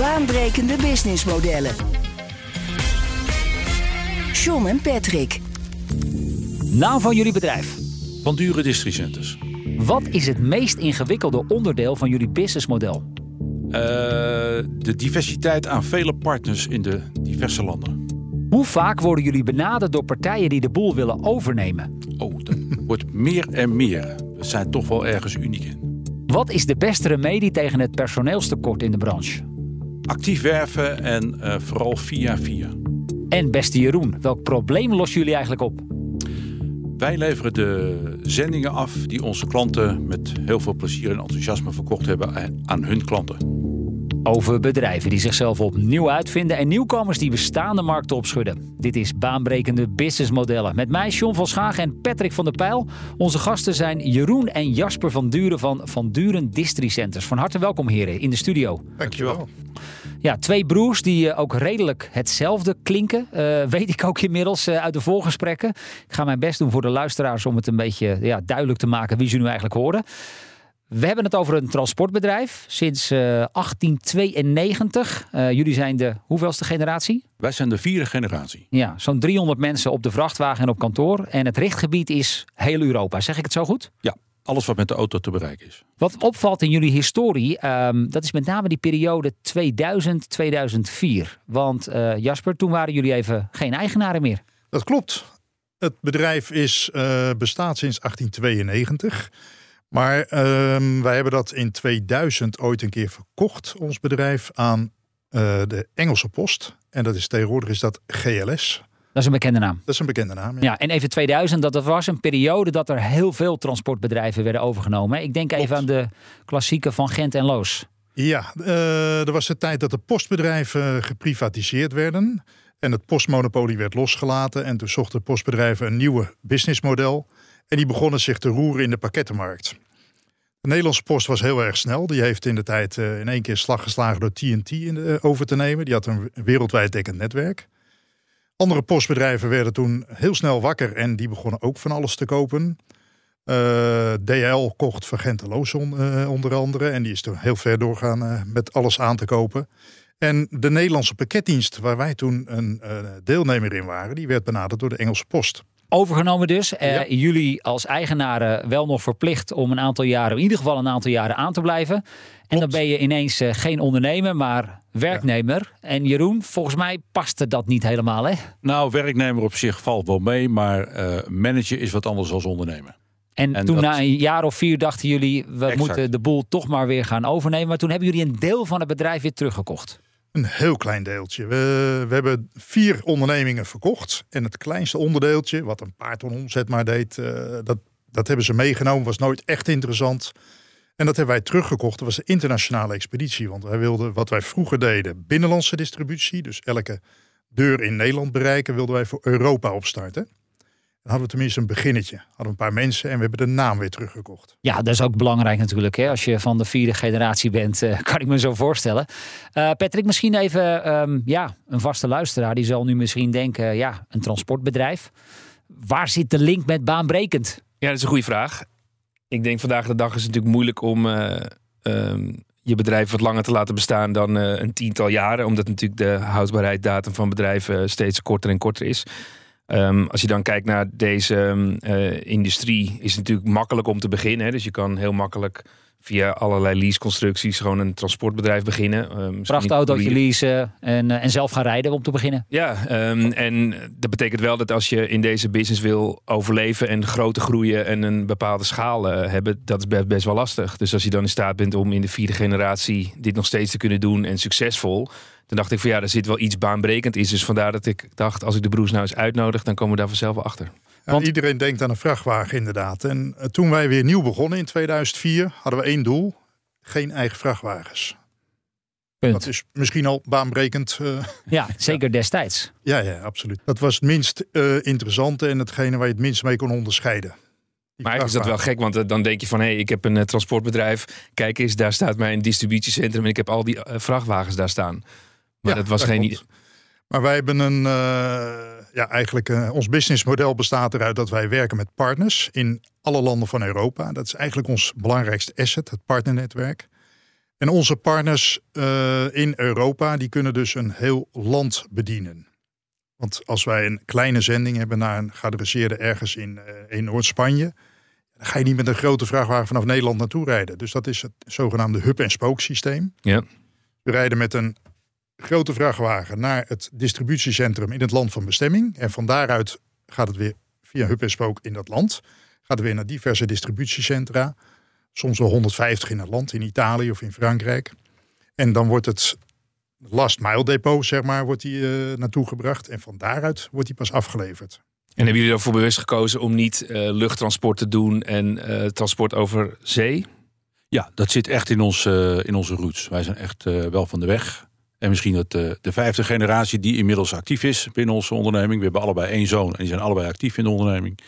Baanbrekende businessmodellen. John en Patrick. Naam van jullie bedrijf. Van dure districenters. Wat is het meest ingewikkelde onderdeel van jullie businessmodel? Uh, de diversiteit aan vele partners in de diverse landen. Hoe vaak worden jullie benaderd door partijen die de boel willen overnemen? Oh, dat wordt meer en meer. We zijn toch wel ergens uniek in. Wat is de beste remedie tegen het personeelstekort in de branche? Actief werven en uh, vooral via via. En beste Jeroen, welk probleem lossen jullie eigenlijk op? Wij leveren de zendingen af die onze klanten met heel veel plezier en enthousiasme verkocht hebben aan hun klanten. Over bedrijven die zichzelf opnieuw uitvinden en nieuwkomers die bestaande markten opschudden. Dit is baanbrekende businessmodellen. Met mij John van Schagen en Patrick van der Pijl. Onze gasten zijn Jeroen en Jasper van Duren van Van Duren Districenters. Van harte welkom heren in de studio. Dankjewel. Ja, twee broers die ook redelijk hetzelfde klinken. Uh, weet ik ook inmiddels uh, uit de voorgesprekken. Ik ga mijn best doen voor de luisteraars om het een beetje ja, duidelijk te maken wie ze nu eigenlijk horen. We hebben het over een transportbedrijf sinds uh, 1892. Uh, jullie zijn de hoeveelste generatie? Wij zijn de vierde generatie. Ja, zo'n 300 mensen op de vrachtwagen en op kantoor. En het richtgebied is heel Europa. Zeg ik het zo goed? Ja, alles wat met de auto te bereiken is. Wat opvalt in jullie historie, um, dat is met name die periode 2000-2004. Want uh, Jasper, toen waren jullie even geen eigenaren meer. Dat klopt. Het bedrijf is, uh, bestaat sinds 1892. Maar um, wij hebben dat in 2000 ooit een keer verkocht, ons bedrijf, aan uh, de Engelse Post. En dat is tegenwoordig is dat GLS. Dat is een bekende naam. Dat is een bekende naam. Ja, ja en even 2000, dat, dat was een periode dat er heel veel transportbedrijven werden overgenomen. Ik denk even aan de klassieke van Gent en Loos. Ja, uh, er was de tijd dat de postbedrijven geprivatiseerd werden. En het postmonopolie werd losgelaten. En toen zochten postbedrijven een nieuwe businessmodel. En die begonnen zich te roeren in de pakkettenmarkt. De Nederlandse Post was heel erg snel. Die heeft in de tijd uh, in één keer slag geslagen door TNT in de, uh, over te nemen. Die had een wereldwijd dekkend netwerk. Andere postbedrijven werden toen heel snel wakker en die begonnen ook van alles te kopen. Uh, DL kocht van Gent on, onder andere en die is toen heel ver doorgaan met alles aan te kopen. En de Nederlandse pakketdienst, waar wij toen een deelnemer in waren, die werd benaderd door de Engelse Post overgenomen dus. Uh, ja. Jullie als eigenaren wel nog verplicht om een aantal jaren, in ieder geval een aantal jaren aan te blijven. En Klopt. dan ben je ineens uh, geen ondernemer, maar werknemer. Ja. En Jeroen, volgens mij paste dat niet helemaal, hè? Nou, werknemer op zich valt wel mee, maar uh, manager is wat anders dan ondernemer. En, en toen dat... na een jaar of vier dachten jullie, we exact. moeten de boel toch maar weer gaan overnemen. Maar toen hebben jullie een deel van het bedrijf weer teruggekocht. Een heel klein deeltje. We, hebben vier ondernemingen verkocht. En het kleinste onderdeeltje, wat een paar ton omzet maar deed, uh, dat, dat hebben ze meegenomen. Was nooit echt interessant. En dat hebben wij teruggekocht. Dat was een internationale expeditie. Want wij wilden wat wij vroeger deden, binnenlandse distributie. Dus elke deur in Nederland bereiken, wilden wij voor Europa opstarten. Dan hadden we tenminste een beginnetje. Hadden we een paar mensen en we hebben de naam weer teruggekocht. Ja, dat is ook belangrijk natuurlijk. Hè? Als je van de vierde generatie bent, uh, kan ik me zo voorstellen. Uh, Patrick, misschien even um, ja, een vaste luisteraar. Die zal nu misschien denken, ja, een transportbedrijf. Waar zit de link met baanbrekend? Ja, dat is een goede vraag. Ik denk vandaag de dag is het natuurlijk moeilijk om uh, um, je bedrijf wat langer te laten bestaan dan een tiental jaren. Omdat natuurlijk de houdbaarheidsdatum van bedrijven steeds korter en korter is. Um, als je dan kijkt naar deze uh, industrie, is het natuurlijk makkelijk om te beginnen. Hè? Dus je kan heel makkelijk via allerlei leaseconstructies gewoon een transportbedrijf beginnen. Um, Vrachtautootje leasen en, uh, en zelf gaan rijden om te beginnen. Ja, um, en dat betekent wel dat als je in deze business wil overleven en grote groeien en een bepaalde schaal uh, hebben, dat is best wel lastig. Dus als je dan in staat bent om in de vierde generatie dit nog steeds te kunnen doen en succesvol, toen dacht ik van ja, er zit wel iets baanbrekend is. Dus vandaar dat ik dacht, als ik de broers nou eens uitnodig, dan komen we daar vanzelf wel achter. Ja, Want... Iedereen denkt aan een vrachtwagen inderdaad. En uh, toen wij weer nieuw begonnen in 2004, hadden we één doel. Geen eigen vrachtwagens. Punt. Dat is misschien al baanbrekend. eh, Ja, zeker destijds. ja, ja, absoluut. Dat was het minst eh, interessante en hetgene waar je het minst mee kon onderscheiden. Die Maar eigenlijk is dat wel gek, want eh, dan denk je van... hé, hey, ik heb een eh, transportbedrijf. Kijk eens, daar staat mijn distributiecentrum... en ik heb al die eh, vrachtwagens daar staan. Maar Ja, dat was geen... klopt. Maar wij hebben een, eh, ja, eigenlijk eh, ons businessmodel bestaat eruit dat wij werken met partners in alle landen van Europa. Dat is eigenlijk ons belangrijkste asset, het partnernetwerk. En onze partners eh, in Europa, die kunnen dus een heel land bedienen. Want als wij een kleine zending hebben naar een geadresseerde ergens in, in Noord-Spanje, dan ga je niet met een grote vrachtwagen vanaf Nederland naartoe rijden. Dus dat is het zogenaamde hub-en-spook systeem. Ja. We rijden met een grote vrachtwagen naar het distributiecentrum in het land van bestemming. En van daaruit gaat het weer via hub en spook in dat land. Gaat het weer naar diverse distributiecentra. Soms wel 150 in het land, in Italië of in Frankrijk. En dan wordt het last mile depot, zeg maar, wordt die, eh, naartoe gebracht. En van daaruit wordt die pas afgeleverd. En hebben jullie ervoor bewust gekozen om niet eh, luchttransport te doen... en eh, transport over zee? Ja, dat zit echt in, ons, in onze roots. Wij zijn echt eh, wel van de weg. En misschien dat eh, de vijfde generatie die inmiddels actief is binnen onze onderneming. We hebben allebei één zoon en die zijn allebei actief in de onderneming.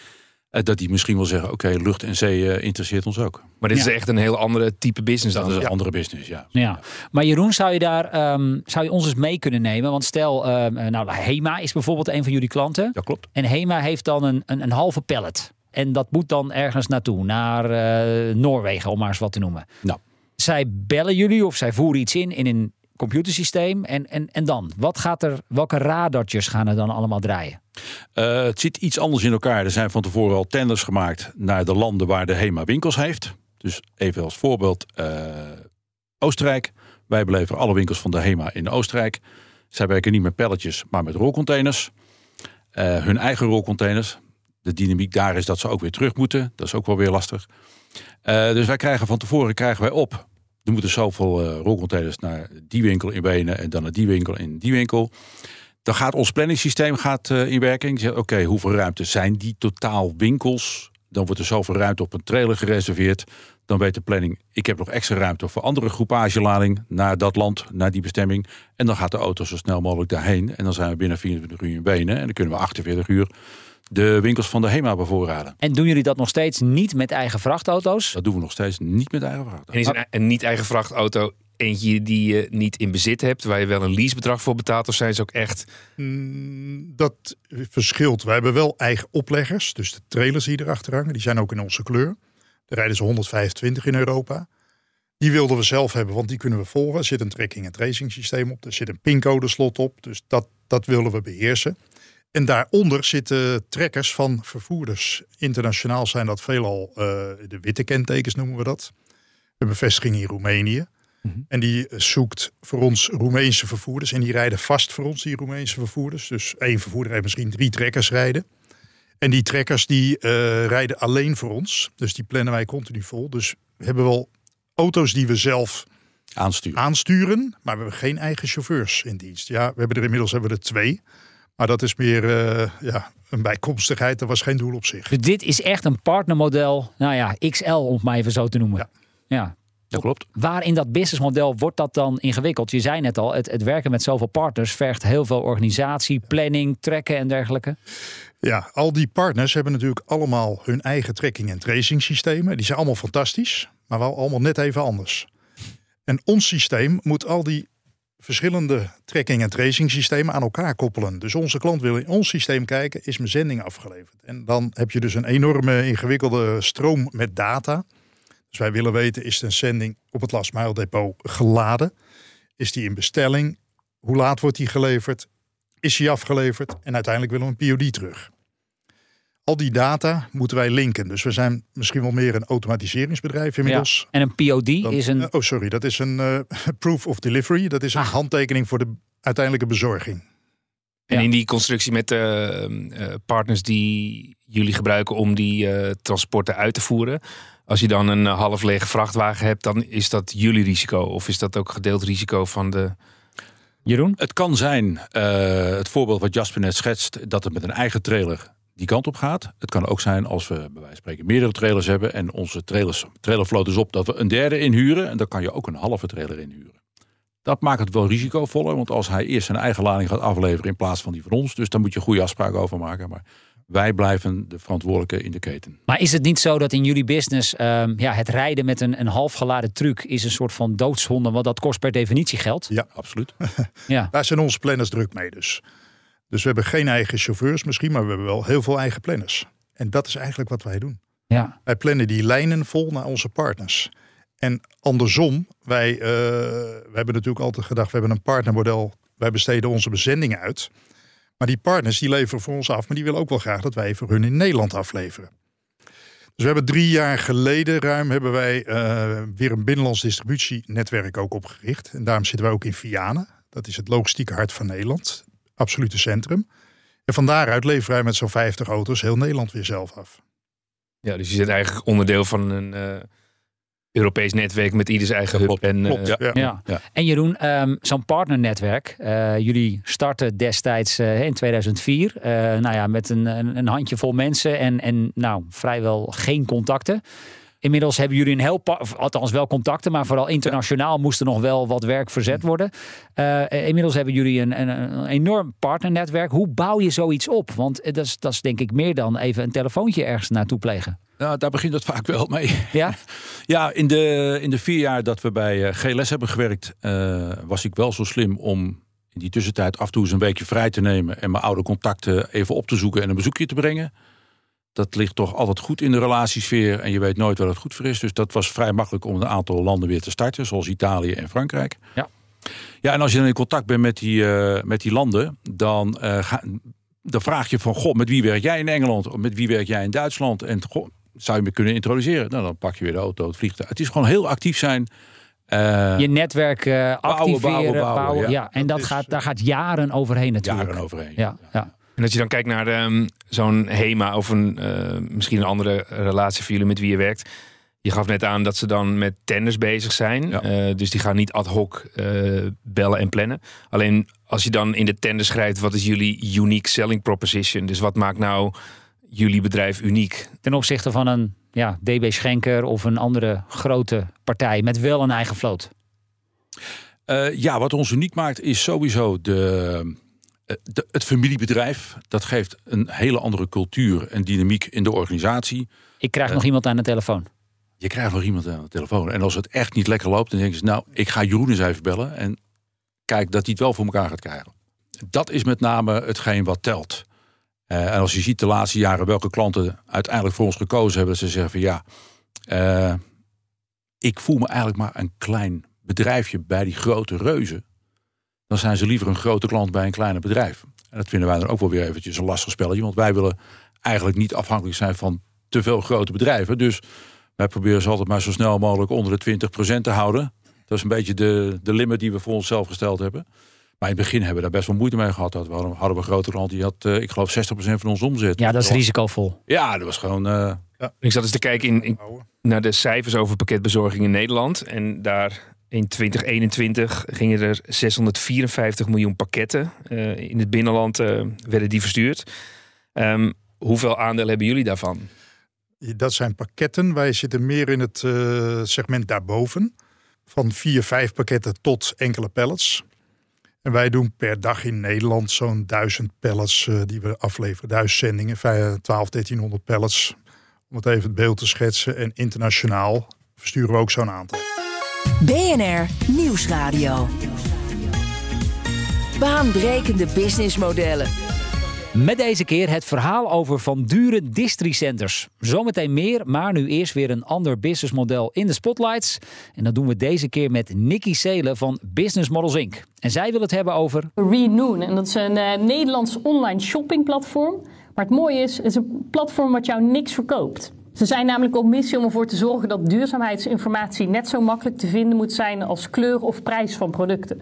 eh, dat die misschien wel zeggen, oké, lucht en zee eh, interesseert ons ook. Maar dit Ja. is echt een heel andere type business Dat dan. is een Ja. andere business, ja. Ja. Maar Jeroen, zou je daar ehm, zou je ons eens mee kunnen nemen? Want stel, ehm, eh, nou, Hema is bijvoorbeeld een van jullie klanten. Dat klopt. En Hema heeft dan een, een, een halve pallet. En dat moet dan ergens naartoe, naar eh, Noorwegen, om maar eens wat te noemen. Nou. Zij bellen jullie of zij voeren iets in in een computersysteem. En, en, en dan? Wat gaat er, welke radartjes gaan er dan allemaal draaien? Eh, het zit iets anders in elkaar. Er zijn van tevoren al tenders gemaakt naar de landen waar de HEMA winkels heeft. Dus even als voorbeeld eh, Oostenrijk. Wij beleveren alle winkels van de HEMA in Oostenrijk. Zij werken niet met pelletjes, maar met rolcontainers. Eh, hun eigen rolcontainers. De dynamiek daar is dat ze ook weer terug moeten. Dat is ook wel weer lastig. Dus wij krijgen van tevoren krijgen wij op. Er moeten zoveel eh, rolcontainers naar die winkel in Wenen en dan naar die winkel in die winkel. Dan gaat ons planningssysteem gaat, eh, in werking. Oké, hoeveel ruimte zijn die totaal winkels? Dan wordt er zoveel ruimte op een trailer gereserveerd. Dan weet de planning, ik heb nog extra ruimte voor andere groepagelading naar dat land, naar die bestemming. En dan gaat de auto zo snel mogelijk daarheen. En dan zijn we binnen 24 uur in Benen. En dan kunnen we 48 uur de winkels van de HEMA bevoorraden. En doen jullie dat nog steeds niet met eigen vrachtauto's? Dat doen we nog steeds niet met eigen vracht. En is een, een niet-eigen vrachtauto eentje die je niet in bezit hebt... waar je wel een leasebedrag voor betaalt? Of zijn ze ook echt... Mm, Dat verschilt. Wij hebben wel eigen opleggers. Dus de trailers die erachter hangen, die zijn ook in onze kleur. Daar rijden ze 125 in Europa. Die wilden we zelf hebben, want die kunnen we volgen. Er zit een tracking- en tracing systeem op. Er zit een pincode slot op. Dus dat, dat willen we beheersen. En daaronder zitten trekkers van vervoerders. Internationaal zijn dat veelal eh, de witte kentekens noemen we dat. Een vestiging in Roemenië. En die zoekt voor ons Roemeense vervoerders. En die rijden vast voor ons, die Roemeense vervoerders. Dus één vervoerder heeft misschien drie trekkers rijden. En die trekkers die eh, rijden alleen voor ons. Dus die plannen wij continu vol. Dus we hebben wel auto's die we zelf Aansturen. aansturen. Maar we hebben geen eigen chauffeurs in dienst. Ja, we hebben er inmiddels hebben we er twee. Maar dat is meer eh, ja, een bijkomstigheid. Dat was geen doel op zich. Dus dit is echt een partnermodel, nou ja, XL om het maar even zo te noemen. Ja. ja. Dat klopt. Waar in dat businessmodel wordt dat dan ingewikkeld? Je zei net al, het, het werken met zoveel partners vergt heel veel organisatie, planning, trekken en dergelijke. Ja, al die partners hebben natuurlijk allemaal hun eigen tracking- en tracing systemen. Die zijn allemaal fantastisch, maar wel allemaal net even anders. En ons systeem moet al die verschillende tracking- en tracing systemen aan elkaar koppelen. Dus onze klant wil in ons systeem kijken, is mijn zending afgeleverd? En dan heb je dus een enorme ingewikkelde stroom met data. Dus wij willen weten, is de zending op het last mile depot geladen? Is die in bestelling? Hoe laat wordt die geleverd? Is die afgeleverd? En uiteindelijk willen we een POD terug. Al die data moeten wij linken. Dus we zijn misschien wel meer een automatiseringsbedrijf inmiddels. En een POD Dan- is een. eh, oh, sorry. Dat is een eh, proof of delivery. Dat is een Ah. handtekening voor de uiteindelijke bezorging. En Ja. in die constructie met de eh, partners die jullie gebruiken om die eh, transporten uit te voeren. Als je dan een eh, half lege vrachtwagen hebt, dan is dat jullie risico. Of is dat ook gedeeld risico van de... Jeroen? Het kan zijn, eh, het voorbeeld wat Jasper net schetst, dat het met een eigen trailer die kant op gaat. Het kan ook zijn als we bij wijze van spreken meerdere trailers hebben en onze trailers, trailervloot is op, dat we een derde inhuren. En dan kan je ook een halve trailer inhuren. Dat maakt het wel risicovoller, want als hij eerst zijn eigen lading gaat afleveren in plaats van die van ons, dus dan moet je goede afspraken over maken. Maar wij blijven de verantwoordelijke in de keten. Maar is het niet zo dat in jullie business ehm, ja, het rijden met een, een halfgeladen truck is een soort van doodzonde, want dat kost per definitie geld? Ja. Absoluut. Ja. Daar zijn onze planners druk mee dus. Dus we hebben geen eigen chauffeurs misschien, maar we hebben wel heel veel eigen planners. En dat is eigenlijk wat wij doen. Ja. Wij plannen die lijnen vol naar onze partners. En andersom, wij, we hebben natuurlijk altijd gedacht, we hebben een partnermodel. Wij besteden onze bezendingen uit. Maar die partners die leveren voor ons af, maar die willen ook wel graag dat wij voor hun in Nederland afleveren. Dus we hebben drie jaar geleden ruim hebben wij eh, weer een binnenlands distributienetwerk ook opgericht. En daarom zitten wij ook in Vianen. Dat is het logistieke hart van Nederland. Absolute centrum. En van daaruit leveren wij met zo'n 50 auto's heel Nederland weer zelf af. Ja, dus je zit eigenlijk onderdeel van een eh, Europees netwerk met ieders eigen hub. klopt, en, Klopt, eh, ja. Ja. Ja. En Jeroen, ehm, zo'n partnernetwerk. eh, jullie starten destijds eh, in 2004. eh, nou ja, met een, een, een handjevol mensen en, en nou, vrijwel geen contacten. Inmiddels hebben jullie een heel, althans wel contacten, maar vooral internationaal moest er nog wel wat werk verzet worden. Eh, inmiddels hebben jullie een, een, een enorm partnernetwerk. Hoe bouw je zoiets op? Want eh, dat is, dat is denk ik meer dan even een telefoontje ergens naartoe plegen. Nou, daar begint het vaak wel mee. Ja? Ja, in de, in de vier jaar dat we bij eh, GLS hebben gewerkt, eh, was ik wel zo slim om in die tussentijd af en toe eens een weekje vrij te nemen en mijn oude contacten even op te zoeken en een bezoekje te brengen. Dat ligt toch altijd goed in de relatiesfeer en je weet nooit waar het goed voor is. Dus dat was vrij makkelijk om een aantal landen weer te starten, zoals Italië en Frankrijk. Ja. Ja, en als je dan in contact bent met die, eh, met die landen, dan, eh, ga, dan vraag je van, goh, met wie werk jij in Engeland? Of met wie werk jij in Duitsland? En zou je me kunnen introduceren? Nou, dan pak je weer de auto, het vliegtuig. Het is gewoon heel actief zijn. Eh, Je netwerk activeren, bouwen. bouwen, bouwen, ja. ja. En dat is, gaat, daar gaat jaren overheen natuurlijk. jaren overheen. Ja, ja. En als je dan kijkt naar ehm, zo'n HEMA of een, eh, misschien een andere relatie voor jullie met wie je werkt. Je gaf net aan dat ze dan met tenders bezig zijn. Ja. Eh, dus die gaan niet ad hoc eh, bellen en plannen. Alleen als je dan in de tender schrijft, wat is jullie unique selling proposition? Dus wat maakt nou jullie bedrijf uniek? Ten opzichte van een ja, DB Schenker of een andere grote partij met wel een eigen vloot. Eh, ja, wat ons uniek maakt is sowieso de, de, het familiebedrijf. Dat geeft een hele andere cultuur en dynamiek in de organisatie. Ik krijg Ja. nog iemand aan de telefoon. Je krijgt nog iemand aan de telefoon. En als het echt niet lekker loopt, dan denken ze... nou, ik ga Jeroen eens even bellen. En kijk dat hij het wel voor elkaar gaat krijgen. Dat is met name hetgeen wat telt. Eh, en als je ziet de laatste jaren welke klanten uiteindelijk voor ons gekozen hebben... dat ze zeggen van ja, eh, ik voel me eigenlijk maar een klein bedrijfje bij die grote reuzen. Dan zijn ze liever een grote klant bij een kleiner bedrijf. En dat vinden wij dan ook wel weer eventjes een lastig spelletje. Want wij willen eigenlijk niet afhankelijk zijn van te veel grote bedrijven. Dus wij proberen ze altijd maar zo snel mogelijk onder de 20% te houden. Dat is een beetje de, de limit die we voor onszelf gesteld hebben. Maar in het begin hebben we daar best wel moeite mee gehad. Dat we hadden, hadden we een grote klant die had, eh, ik geloof, 60% van ons omzet. Ja, dat is risicovol. Ja, dat was gewoon... eh, Ik zat eens te kijken in, naar de cijfers over pakketbezorging in Nederland. En daar in 2021 gingen er 654 miljoen pakketten eh, in het binnenland eh, werden die verstuurd. Ehm, hoeveel aandeel hebben jullie daarvan? Dat zijn pakketten. Wij zitten meer in het eh, segment daarboven. Van vier, vijf pakketten tot enkele pallets. En wij doen per dag in Nederland zo'n duizend pallets die we afleveren. Duizend zendingen, vijf- 12, 1300 pallets. Om het even het beeld te schetsen. En internationaal versturen we ook zo'n aantal. BNR Nieuwsradio. Baanbrekende businessmodellen. Met deze keer het verhaal over van dure districenters. Zometeen meer, maar nu eerst weer een ander businessmodel in de spotlights. En dat doen we deze keer met Nikki Seelen van Business Models Inc. En zij wil het hebben over Renoon. En dat is een eh, Nederlands online shoppingplatform. Maar het mooie is, het is een platform wat jou niks verkoopt. Ze zijn namelijk op missie om ervoor te zorgen dat duurzaamheidsinformatie net zo makkelijk te vinden moet zijn als kleur of prijs van producten.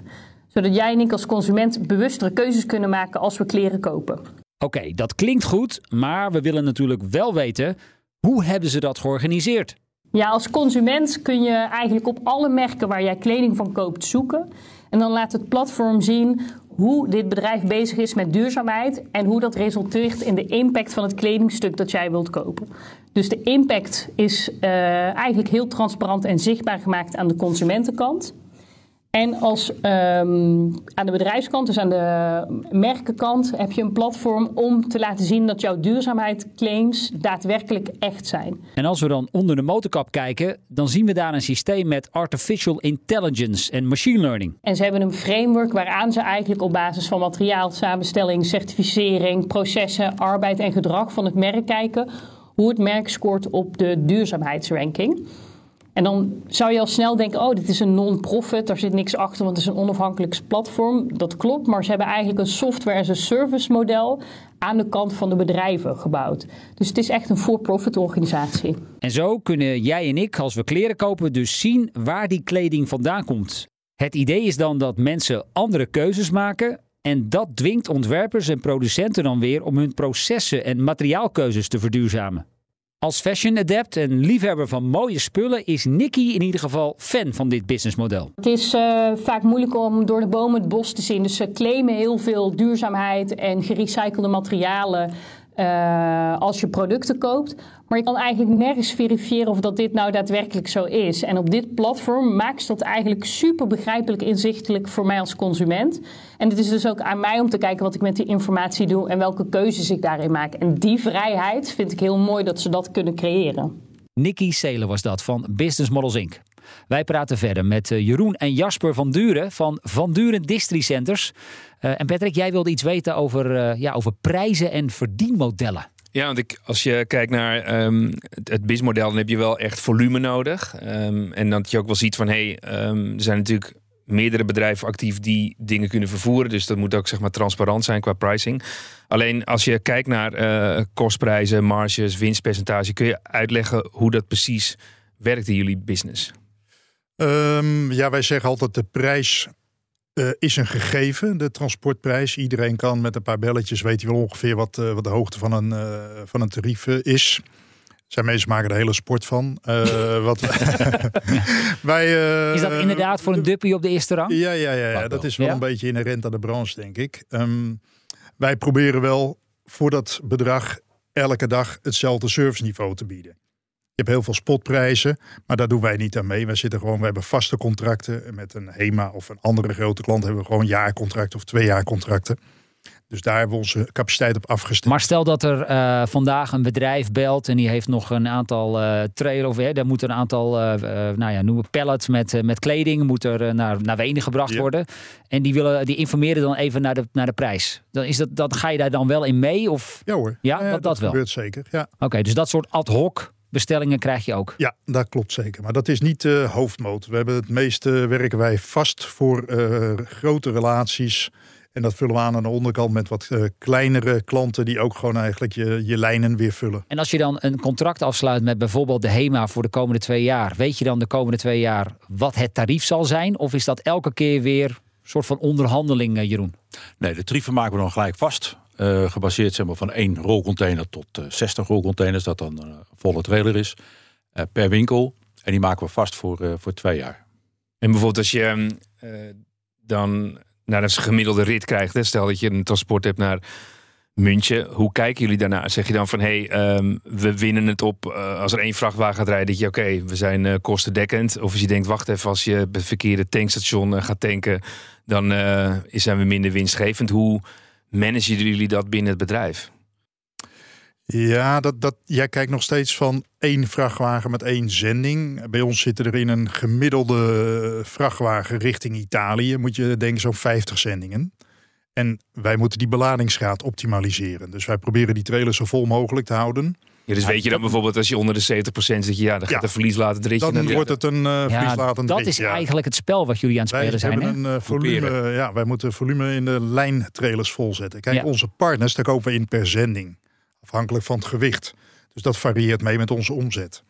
Zodat jij en ik als consument bewustere keuzes kunnen maken als we kleren kopen. Oké, dat klinkt goed, maar we willen natuurlijk wel weten hoe hebben ze dat georganiseerd? Ja, als consument kun je eigenlijk op alle merken waar jij kleding van koopt zoeken. En dan laat het platform zien hoe dit bedrijf bezig is met duurzaamheid en hoe dat resulteert in de impact van het kledingstuk dat jij wilt kopen. Dus de impact is eh, eigenlijk heel transparant en zichtbaar gemaakt aan de consumentenkant. En als um, aan de bedrijfskant, dus aan de merkenkant, heb je een platform om te laten zien dat jouw duurzaamheidsclaims daadwerkelijk echt zijn. En als we dan onder de motorkap kijken, dan zien we daar een systeem met artificial intelligence en machine learning. En ze hebben een framework waaraan ze eigenlijk op basis van materiaalsamenstelling, certificering, processen, arbeid en gedrag van het merk kijken hoe het merk scoort op de duurzaamheidsranking. En dan zou je al snel denken: oh, dit is een non-profit, daar zit niks achter, want het is een onafhankelijk platform. Dat klopt, maar ze hebben eigenlijk een software as a service model aan de kant van de bedrijven gebouwd. Dus het is echt een for-profit organisatie. En zo kunnen jij en ik, als we kleren kopen, dus zien waar die kleding vandaan komt. Het idee is dan dat mensen andere keuzes maken. En dat dwingt ontwerpers en producenten dan weer om hun processen en materiaalkeuzes te verduurzamen. Als fashion adept en liefhebber van mooie spullen is Nicky in ieder geval fan van dit businessmodel. Het is uh, vaak moeilijk om door de bomen het bos te zien. Dus ze claimen heel veel duurzaamheid en gerecyclede materialen uh, als je producten koopt. Maar je kan eigenlijk nergens verifiëren of dat dit nou daadwerkelijk zo is. En op dit platform maakt dat eigenlijk super begrijpelijk inzichtelijk voor mij als consument. En het is dus ook aan mij om te kijken wat ik met die informatie doe en welke keuzes ik daarin maak. En die vrijheid vind ik heel mooi dat ze dat kunnen creëren. Nikki Selen was dat van Business Models Inc. Wij praten verder met eh, Jeroen en Jasper van Duren van Van Duren Districenters. Uh, en Patrick, jij wilde iets weten over, uh, ja, over prijzen en verdienmodellen. Ja, want ik, als je kijkt naar um, het, het dan heb je wel echt volume nodig. Um, en dat je ook wel ziet van, hey, um, er zijn natuurlijk meerdere bedrijven actief die dingen kunnen vervoeren. Dus dat moet ook zeg maar transparant zijn qua pricing. Alleen als je kijkt naar kostprijzen, marges, winstpercentage, kun je uitleggen hoe dat precies werkt in jullie business? Um, ja, wij zeggen altijd de prijs uh, is een gegeven, de transportprijs. Iedereen kan met een paar belletjes weet hij wel ongeveer wat, uh, wat de hoogte van een, uh, van een tarief is. Zijn mensen maken er hele sport van. wat wij, is dat inderdaad voor een duppie op de eerste rang? Ja, ja, ja, ja. dat is wel ja? een beetje inherent aan de branche, denk ik. Um, wij proberen wel voor dat bedrag elke dag hetzelfde serviceniveau te bieden. Je hebt heel veel spotprijzen, maar daar doen wij niet aan mee. Wij zitten gewoon, we hebben vaste contracten. Met een HEMA of een andere grote klant hebben we gewoon jaarcontracten of twee jaar contracten. Dus daar hebben we onze capaciteit op afgestemd. Maar stel dat er uh, vandaag een bedrijf belt en die heeft nog een aantal uh, trailer of hè, daar moet een aantal, uh, nou ja, noemen pallets met, met kleding moet er naar, naar Wenen gebracht ja. worden. En die willen, die informeren dan even naar de, naar de prijs. Dan is dat, dat ga je daar dan wel in mee? Of? Ja hoor. Ja, dat, dat, dat wel. gebeurt zeker. Ja. Oké, okay, dus dat soort ad hoc bestellingen krijg je ook. Ja, dat klopt zeker. Maar dat is niet de uh, hoofdmoot. We hebben het meeste werken wij vast voor uh, grote relaties. En dat vullen we aan aan de onderkant met wat uh, kleinere klanten die ook gewoon eigenlijk je, je lijnen weer vullen. En als je dan een contract afsluit met bijvoorbeeld de HEMA voor de komende twee jaar, weet je dan de komende twee jaar wat het tarief zal zijn? Of is dat elke keer weer een soort van onderhandeling, Jeroen? Nee, de tarieven maken we dan gelijk vast. Uh, gebaseerd zeg maar, van één rolcontainer tot uh, 60 rolcontainers, dat dan een volle trailer is, uh, per winkel. En die maken we vast voor, voor twee jaar. En bijvoorbeeld als je dan naar een gemiddelde rit krijgt, stel dat je een transport hebt naar München, hoe kijken jullie daarna? Zeg je dan van hey, um, we winnen het op als er één vrachtwagen gaat rijden, dat je oké, we zijn kostendekkend. Of als je denkt, wacht even, als je het verkeerde tankstation gaat tanken, dan zijn we minder winstgevend. Hoe managen jullie dat binnen het bedrijf? Ja, dat, dat, jij kijkt nog steeds van één vrachtwagen met één zending. Bij ons zitten er in een gemiddelde vrachtwagen richting Italië, moet je denken zo'n 50 zendingen. En wij moeten die beladingsgraad optimaliseren. Dus wij proberen die trailer zo vol mogelijk te houden. Ja, dus weet je dan bijvoorbeeld als je onder de 70% zit, ja, dan gaat ja, de verlieslatend ritje. Dan wordt het een uh, verlieslatend ja, Dat is eigenlijk het spel wat jullie aan het spelen wij zijn. Hebben een, uh, volume, ja, wij moeten volume in de lijntrailers volzetten. Kijk, onze partners, daar kopen we in per zending. Afhankelijk van het gewicht. Dus dat varieert mee met onze omzet.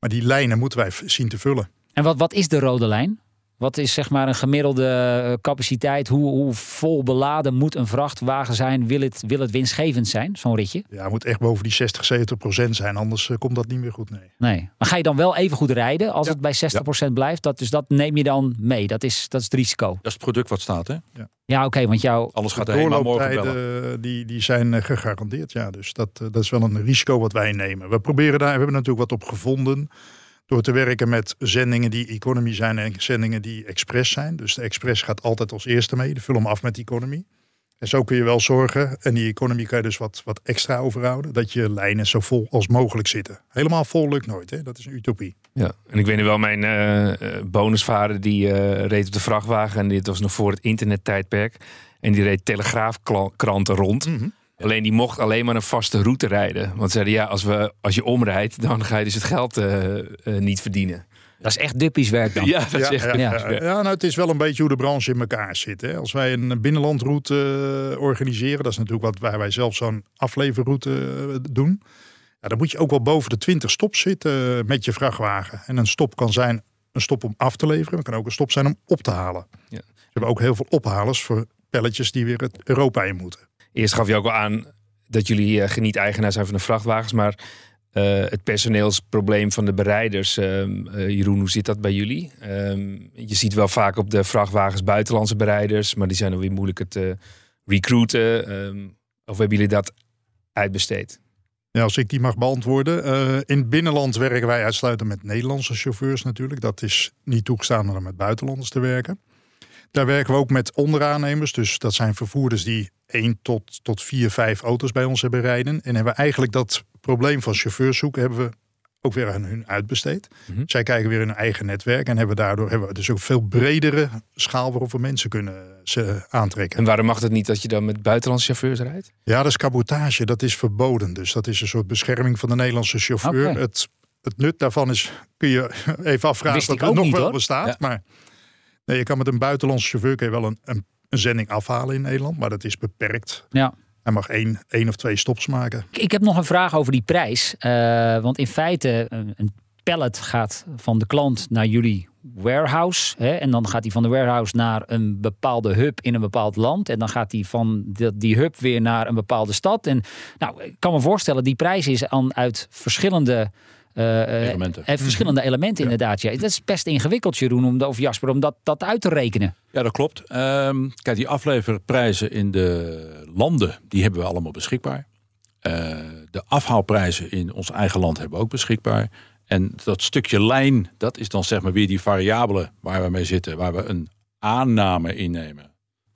Maar die lijnen moeten wij zien te vullen. En wat, wat is de rode lijn? Wat is zeg maar een gemiddelde capaciteit? Hoe, hoe vol beladen moet een vrachtwagen zijn? Wil het, wil het winstgevend zijn, zo'n ritje? Ja, het moet echt boven die 60, 70 procent zijn. Anders uh, komt dat niet meer goed, nee. Nee. Maar ga je dan wel even goed rijden als ja. het bij 60 procent ja. blijft? Dat, dus dat neem je dan mee. Dat is, dat is het risico. Dat is het product wat staat, hè? Ja, ja oké, okay, want jouw... Alles gaat helemaal morgen bellen. Die, die zijn uh, gegarandeerd, ja. Dus dat, dat is wel een risico wat wij nemen. We proberen daar, we hebben natuurlijk wat op gevonden Door te werken met zendingen die economy zijn en zendingen die express zijn. Dus de express gaat altijd als eerste mee. De vul hem af met economy. En zo kun je wel zorgen, en die economie kan je dus wat, wat extra overhouden, dat je lijnen zo vol als mogelijk zitten. Helemaal vol lukt nooit, hè? dat is een utopie. Ja, en ik weet nu wel, mijn uh, bonusvader die uh, reed op de vrachtwagen en dit was nog voor het internettijdperk. En die reed telegraafkranten rond. Mm -hmm. Alleen die mocht alleen maar een vaste route rijden. Want zeiden ja, als, we, als je omrijdt, dan ga je dus het geld niet verdienen. Dat is echt duppies werk dan. Ja, dat is echt ja, ja, ja. ja, nou, het is wel een beetje hoe de branche in elkaar zit. Hè. Als wij een binnenlandroute uh, organiseren, dat is natuurlijk wat waar wij zelf zo'n afleverroute uh, doen. Ja, dan moet je ook wel boven de 20 stops zitten met je vrachtwagen. En een stop kan zijn een stop om af te leveren, maar kan ook een stop zijn om op te halen. Ja. We hebben ook heel veel ophalers voor pelletjes die weer het Europa in moeten. Eerst gaf je ook al aan dat jullie uh, eigenaar zijn van de vrachtwagens, maar uh, het personeelsprobleem van de bereiders. Uh, uh, Jeroen, hoe zit dat bij jullie? Ehm, je ziet wel vaak op de vrachtwagens buitenlandse bereiders, maar die zijn dan weer moeilijker te recruiten. Ehm, of hebben jullie dat uitbesteed? Ja, als ik die mag beantwoorden. in het binnenland werken wij uitsluitend met Nederlandse chauffeurs natuurlijk. Dat is niet toegestaan om met buitenlanders te werken. Daar werken we ook met onderaannemers. Dus dat zijn vervoerders die één tot, tot vier, vijf auto's bij ons hebben rijden. En hebben eigenlijk dat probleem van chauffeurs zoeken, hebben we ook weer aan hun uitbesteed. Mm -hmm. Zij kijken weer in hun eigen netwerk en hebben daardoor hebben we dus ook veel bredere schaal waarop we mensen kunnen ze aantrekken. En waarom mag het niet dat je dan met buitenlandse chauffeurs rijdt? Ja, dat is cabotage. Dat is verboden. Dus dat is een soort bescherming van de Nederlandse chauffeur. Okay. Het, het nut daarvan is, kun je even afvragen of ik het nog niet, wel hoor. bestaat. Ja. Maar nee, je kan met een buitenlandse chauffeur kun je wel een, een, een zending afhalen in Nederland, maar dat is beperkt. Ja. Hij mag één, één of twee stops maken. Ik, heb nog een vraag over die prijs. Uh, want in feite, een, pallet gaat van de klant naar jullie warehouse. Hè, en dan gaat hij van de warehouse naar een bepaalde hub in een bepaald land. En dan gaat hij van die, die hub weer naar een bepaalde stad. En nou, ik kan me voorstellen, die prijs is dan uit verschillende... Uh, elementen. Uh, verschillende elementen, Ja. inderdaad. Ja. Dat is best ingewikkeld, Jeroen, om, of Jasper, om dat, dat uit te rekenen. Ja, dat klopt. Um, kijk, die afleverprijzen in de landen, die hebben we allemaal beschikbaar. Uh, de afhaalprijzen in ons eigen land hebben we ook beschikbaar. En dat stukje lijn, dat is dan zeg maar weer die variabele waar we mee zitten, waar we een aanname innemen.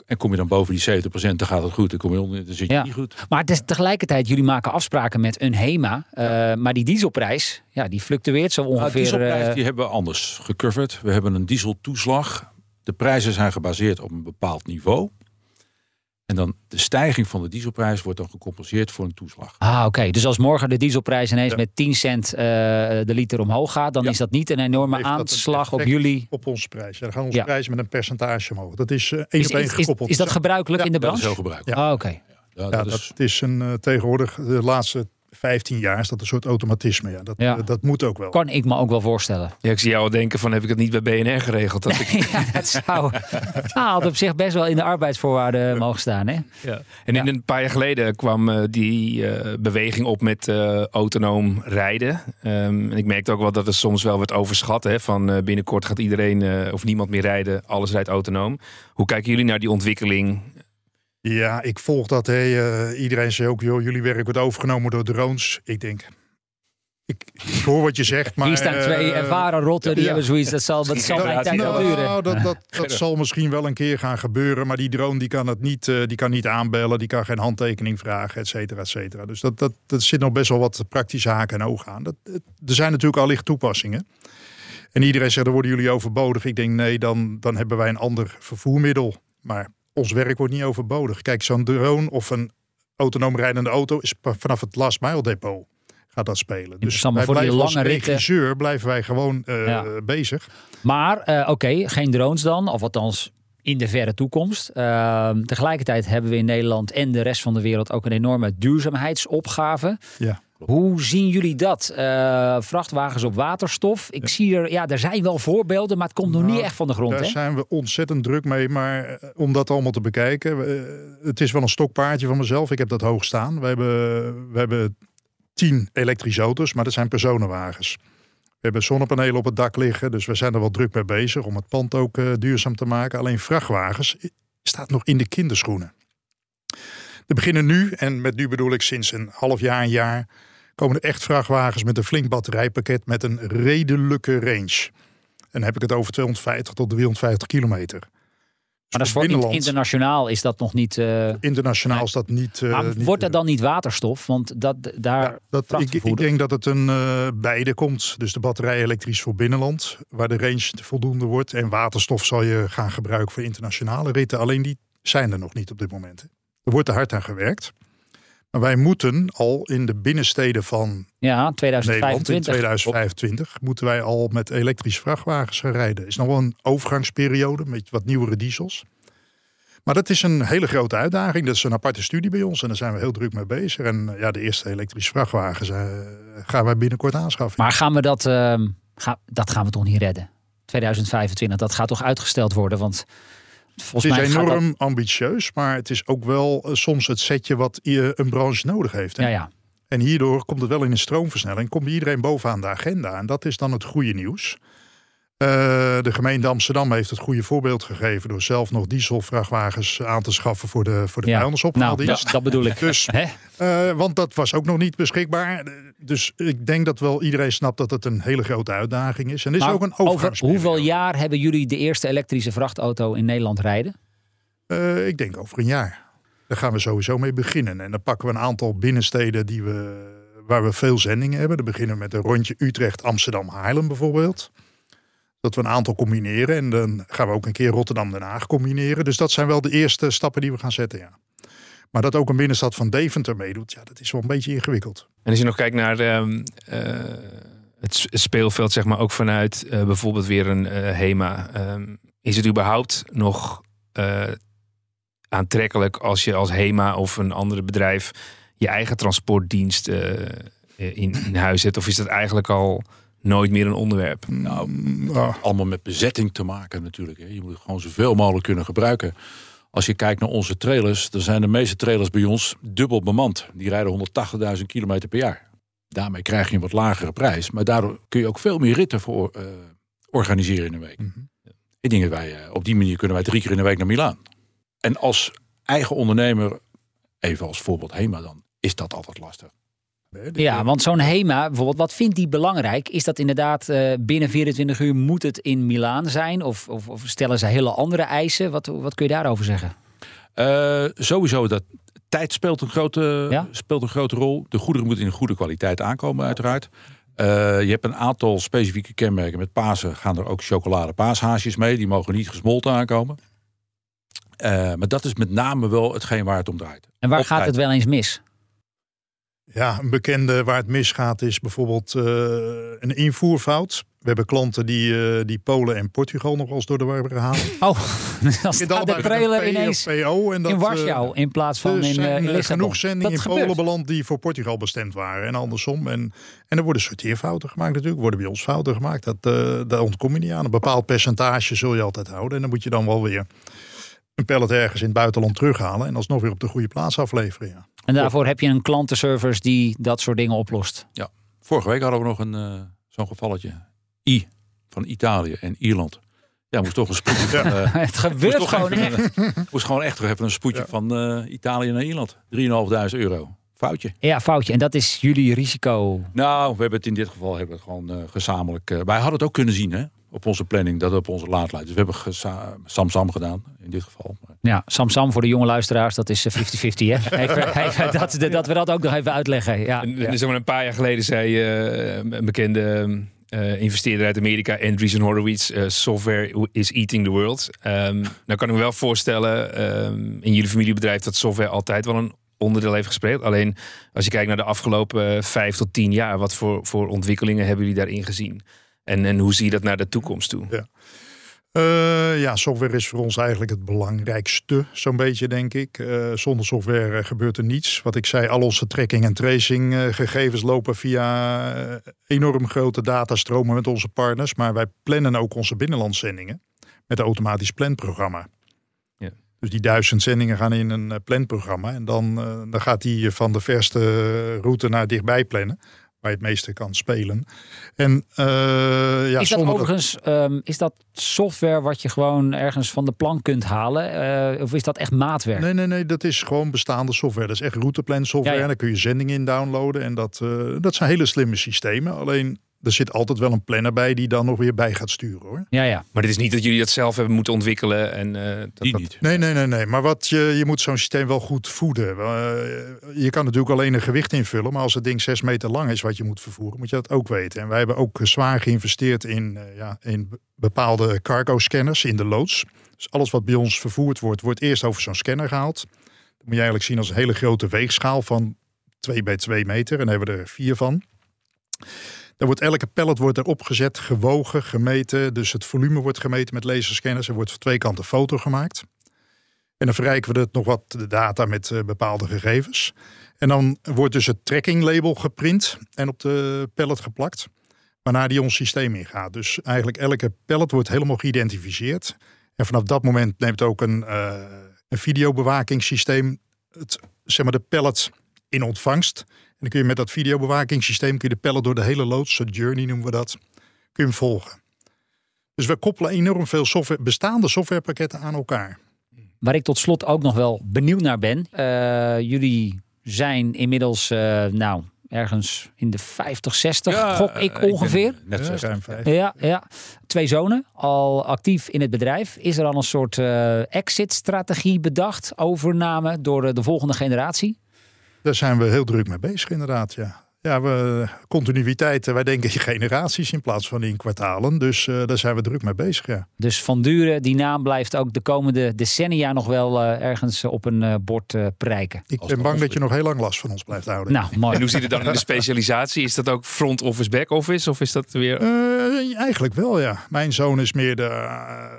En kom je dan boven die 70%, dan gaat het goed. Dan kom je onder, dan zit je Ja. niet goed. Maar het is tegelijkertijd, jullie maken afspraken met een HEMA. Uh, maar die dieselprijs, ja, die fluctueert zo Nou, ongeveer. de dieselprijs uh, die hebben we anders gecoverd. We hebben een dieseltoeslag. De prijzen zijn gebaseerd op een bepaald niveau. En dan de stijging van de dieselprijs wordt dan gecompenseerd voor een toeslag. Ah, oké. Dus als morgen de dieselprijs ineens Ja. met 10 cent uh, de liter omhoog gaat, dan Ja. is dat niet een enorme Heeft dat een aanslag op jullie. Op onze prijs. Ja, dan gaan onze Ja. prijzen met een percentage omhoog. Dat is uh, één Is, op één is, gekoppeld. is dat gebruikelijk Ja, in de Dat is branche? heel gebruikelijk. Ah, oké. Ja, Ja, dat dat is, is een uh, tegenwoordig de laatste 15 jaar is dat een soort automatisme. Ja, dat, Ja. uh, dat moet ook wel. Kan ik me ook wel voorstellen. Ja, ik zie jou denken van heb ik het niet bij BNR geregeld? Dat ik, ja, het zou ah, had op zich best wel in de arbeidsvoorwaarden mogen staan. Hè? ja. En in een paar jaar geleden kwam eh, die eh, beweging op met eh, autonoom rijden. Ehm, en ik merkte ook wel dat het soms wel werd overschat. Hè, van eh, binnenkort gaat iedereen eh, of niemand meer rijden. Alles rijdt autonoom. Hoe kijken jullie naar die ontwikkeling? Ja, ik volg dat. Hè. Uh, iedereen zei ook, joh, jullie werk wordt overgenomen door drones. Ik denk, ik, ik hoor wat je zegt, maar... Hier staan twee uh, ervaren rotten, die ja. hebben zoiets. Dat zal, dat zal mijn tijd wel Nou, duren. dat, dat, dat zal misschien wel een keer gaan gebeuren. Maar die drone die kan het niet, uh, die kan niet aanbellen. Die kan geen handtekening vragen, et cetera, et cetera. Dus dat, dat, dat zit nog best wel wat praktische haken en ogen aan. Dat, er zijn natuurlijk allicht toepassingen. En iedereen zegt, dan worden jullie overbodig. Ik denk, nee, dan, dan hebben wij een ander vervoermiddel. Maar ons werk wordt niet overbodig. Kijk, zo'n drone of een autonoom rijdende auto... is vanaf het last mile depot gaat dat spelen. Dus wij voor die lange ritten- regisseur blijven wij gewoon uh, Ja. bezig. Maar uh, oké, geen drones dan, of althans in de verre toekomst. Uh, tegelijkertijd hebben we in Nederland en de rest van de wereld ook een enorme duurzaamheidsopgave. Ja. Hoe zien jullie dat? Uh, vrachtwagens op waterstof. Ik Ja. zie er, ja, er zijn wel voorbeelden, maar het komt nog Nou, niet echt van de grond. Daar Hè? zijn we ontzettend druk mee. Maar eh, om dat allemaal te bekijken. we- het is wel een stokpaardje van mezelf. Ik heb dat hoog staan. We hebben, we hebben tien elektrische auto's, maar dat zijn personenwagens. We hebben zonnepanelen op het dak liggen. Dus we zijn er wel druk mee bezig om het pand ook eh, duurzaam te maken. Alleen vrachtwagens staat nog in de kinderschoenen. Er beginnen nu, en met nu bedoel ik sinds een half jaar, een jaar, komen er echt vrachtwagens met een flink batterijpakket met een redelijke range. En dan heb ik het over 250 tot 350 kilometer. Maar dat is voor binnenland. internationaal is dat nog niet. eh, Internationaal is dat niet. eh, maar wordt dat dan niet waterstof? Want dat, daar. Ja, dat, ik, ik denk dat het een eh, beide komt. Dus de batterij elektrisch voor binnenland, waar de range voldoende wordt. En waterstof zal je gaan gebruiken voor internationale ritten. Alleen die zijn er nog niet op dit moment. Er wordt er hard aan gewerkt. Maar wij moeten al in de binnensteden van ja, Nederland in 2025. 2025 moeten wij al met elektrische vrachtwagens gaan rijden. is nog wel een overgangsperiode met wat nieuwere diesels. Maar dat is een hele grote uitdaging. Dat is een aparte studie bij ons en daar zijn we heel druk mee bezig. En eh, ja, de eerste elektrische vrachtwagens eh, gaan wij binnenkort aanschaffen. Maar gaan we dat. ehm, ga, dat gaan we toch niet redden? 2025, dat gaat toch uitgesteld worden? Want volgens het mij is dat- enorm ambitieus, maar het is ook wel eh, soms het setje wat i- een branche nodig heeft. Hè? Ja, ja. En hierdoor komt het wel in een stroomversnelling. Komt iedereen bovenaan de agenda. En dat is dan het goede nieuws. Eh, de gemeente Amsterdam heeft het goede voorbeeld gegeven. door zelf nog dieselvrachtwagens aan te schaffen voor de, voor de ja. Nou, dat, dat bedoel ik. Dus, Hè? eh, want dat was ook nog niet beschikbaar. Dus ik denk dat wel iedereen snapt dat het een hele grote uitdaging is. En is Maar ook een over hoeveel jaar hebben jullie de eerste elektrische vrachtauto in Nederland rijden? Eh, ik denk over een jaar. Daar gaan we sowieso mee beginnen. En dan pakken we een aantal binnensteden die we, waar we veel zendingen hebben. Dan beginnen we met een rondje Utrecht, Amsterdam, Haarlem bijvoorbeeld. Dat we een aantal combineren. En dan gaan we ook een keer Rotterdam, Den Haag combineren. Dus dat zijn wel de eerste stappen die we gaan zetten, ja. Maar dat ook een binnenstad van Deventer meedoet, ja, dat is wel een beetje ingewikkeld. En als je nog kijkt naar ehm, eh, het speelveld, zeg maar, ook vanuit eh, bijvoorbeeld weer een eh, HEMA. ehm, is het überhaupt nog eh, aantrekkelijk als je als HEMA of een andere bedrijf je eigen transportdienst eh, in, in huis zet? Of is dat eigenlijk al nooit meer een onderwerp? Nou, allemaal met bezetting te maken natuurlijk. Hè. Je moet het gewoon zoveel mogelijk kunnen gebruiken. Als je kijkt naar onze trailers, dan zijn de meeste trailers bij ons dubbel bemand. Die rijden 180.000 kilometer per jaar. Daarmee krijg je een wat lagere prijs. Maar daardoor kun je ook veel meer ritten voor, eh, organiseren in een week. mhm. Ik denk dat wij eh, op die manier kunnen wij drie keer in de week naar Milaan. En als eigen ondernemer, even als voorbeeld HEMA dan, is dat altijd lastig. Ja, want zo'n HEMA, bijvoorbeeld, wat vindt die belangrijk? Is dat inderdaad eh, binnen 24 uur moet het in Milaan zijn? Of, of, of stellen ze hele andere eisen? Wat, wat kun je daarover zeggen? Eh, sowieso dat tijd speelt een, grote, Ja? speelt een grote rol. De goederen moeten in goede kwaliteit aankomen, uiteraard. Eh, je hebt een aantal specifieke kenmerken. Met Pasen gaan er ook chocolade paashaasjes mee. Die mogen niet gesmolten aankomen. Maar dat is met name wel hetgeen waar het om draait. En waar Op gaat tijd. het wel eens mis? Ja, een bekende waar het misgaat is bijvoorbeeld eh, een invoerfout. We hebben klanten die, eh, die Polen en Portugal nog eens door de war hebben gehaald. Oh, dan staat de trailer ineens PO en dat, in eh, Warschau in plaats van er in, zijn eh, in eh, Lissabon. genoeg zendingen Dat in Polen gebeurt. beland die voor Portugal bestemd waren en andersom. En, en er worden sorteerfouten gemaakt natuurlijk, worden bij ons fouten gemaakt. Dat, eh daar ontkom je niet aan. Een bepaald percentage zul je altijd houden. En dan moet je dan wel weer een pallet ergens in het buitenland terughalen en alsnog weer op de goede plaats afleveren. Ja. En daarvoor heb je een klantenservice die dat soort dingen oplost. Vorige week hadden we nog een eh, zo'n gevalletje. I van Italië en Ierland. Ja, moest toch een spoedje van... eh, Het gebeurt moest gewoon even, echt. moest gewoon echt even een spoedje van eh, Italië naar Ierland. 3.500 euro. Foutje. Ja, foutje. En dat is jullie risico. Nou, we hebben het in dit geval hebben we het gewoon eh, gezamenlijk. eh, wij hadden het ook kunnen zien hè, op onze planning dat op onze laadlijst. Dus we hebben gesa- Samsam gedaan in dit geval. Ja, Samsam voor de jonge luisteraars, dat is eh, 50-50 hè. Even, even dat, dat we dat ook nog even uitleggen. Ja, En, ja. zeg maar een paar jaar geleden zei eh, een bekende eh, investeerder uit Amerika, Andreessen Horowitz, eh, software is eating the world. Ehm nou kan ik me wel voorstellen ehm, in jullie familiebedrijf dat software altijd wel een onderdeel heeft gespeeld. Alleen als je kijkt naar de afgelopen eh, vijf tot tien jaar, wat voor, voor ontwikkelingen hebben jullie daarin gezien? En, en hoe zie je dat naar de toekomst toe? Eh, ja, software is voor ons eigenlijk het belangrijkste, zo'n beetje denk ik. Eh, zonder software eh, gebeurt er niets. Wat ik zei, al onze tracking en tracing gegevens lopen via enorm grote datastromen met onze partners. Maar wij plannen ook onze binnenlandzendingen met een automatisch planprogramma. Ja. Dus die duizend zendingen gaan in een planprogramma. En dan, dan gaat die van de verste route naar dichtbij plannen. Waar je het meeste kan spelen. En uh, ja, is dat overigens um, is dat software wat je gewoon ergens van de plank kunt halen? Uh, of is dat echt maatwerk? Nee, nee, nee, dat is gewoon bestaande software. Dat is echt routeplan software. Ja, ja. En daar kun je zendingen in downloaden. En dat, uh, dat zijn hele slimme systemen. Alleen er zit altijd wel een planner bij die dan nog weer bij gaat sturen hoor. Ja, ja. Maar het is niet dat jullie dat zelf hebben moeten ontwikkelen en uh, dat, die niet. Nee, nee, nee, nee. Maar wat je, je moet zo'n systeem wel goed voeden. Uh, je kan natuurlijk alleen een gewicht invullen, maar als het ding zes meter lang is wat je moet vervoeren, moet je dat ook weten. En wij hebben ook zwaar geïnvesteerd in, uh, ja, in bepaalde cargo scanners in de loods. Dus alles wat bij ons vervoerd wordt, wordt eerst over zo'n scanner gehaald. Dat moet je eigenlijk zien als een hele grote weegschaal van 2 bij 2 meter. En daar hebben we er vier van. Dan wordt elke pallet wordt erop gezet, gewogen, gemeten. Dus het volume wordt gemeten met laserscanners. Er wordt van twee kanten foto gemaakt. En dan verrijken we het nog wat de data met uh, bepaalde gegevens. En dan wordt dus het tracking label geprint en op de pallet geplakt. Waarna die ons systeem ingaat. Dus eigenlijk elke pallet wordt helemaal geïdentificeerd. En vanaf dat moment neemt ook een, uh, een videobewakingssysteem het, zeg maar de pallet in ontvangst dan kun je met dat videobewakingssysteem kun je de pellen door de hele loods, journey noemen we dat, kun je hem volgen. Dus we koppelen enorm veel software, bestaande softwarepakketten aan elkaar. Waar ik tot slot ook nog wel benieuwd naar ben. Uh, jullie zijn inmiddels, uh, nou, ergens in de 50, 60, ja, gok ik ongeveer. Ik net zo ruim Ja, ja, twee zonen, al actief in het bedrijf. Is er al een soort uh, exit-strategie bedacht, overname door de volgende generatie? Daar zijn we heel druk mee bezig, inderdaad. Ja, ja we, continuïteit. Wij denken in generaties in plaats van in kwartalen. Dus uh, daar zijn we druk mee bezig. Ja. Dus Van Duren, die naam blijft ook de komende decennia nog wel uh, ergens op een uh, bord prijken. Ik ben bang dat je nog heel lang last van ons blijft houden. Nou, mooi. En hoe ziet het dan in de specialisatie? Is dat ook front office, back office? Of is dat weer. eigenlijk wel, ja. Mijn zoon is meer de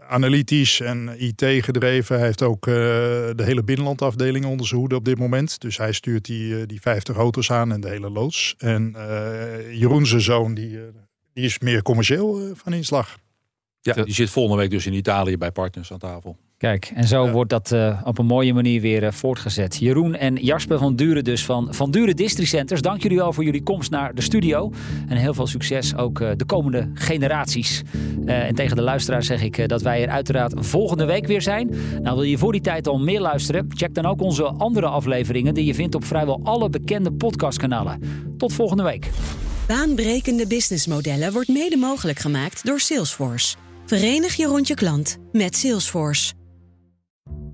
analytisch en IT gedreven. Hij heeft ook de hele binnenlandafdeling onder zijn hoede op dit moment. Dus hij stuurt die, die 50 auto's aan en de hele loods. En uh, Jeroen zijn zoon, die, uh, die is meer commercieel uh, van inslag. Ja, die zit volgende week dus in Italië bij partners aan tafel. Kijk, en zo ja. wordt dat uh, op een mooie manier weer uh, voortgezet. Jeroen en Jasper van Duren dus van Van Duren Districenters. Dank jullie wel voor jullie komst naar de studio. En heel veel succes ook uh, de komende generaties. en tegen de luisteraars zeg ik dat wij er uiteraard volgende week weer zijn. Nou, wil je voor die tijd al meer luisteren? Check dan ook onze andere afleveringen die je vindt op vrijwel alle bekende podcastkanalen. Tot volgende week. Baanbrekende businessmodellen wordt mede mogelijk gemaakt door Salesforce. Verenig je rond je klant met Salesforce.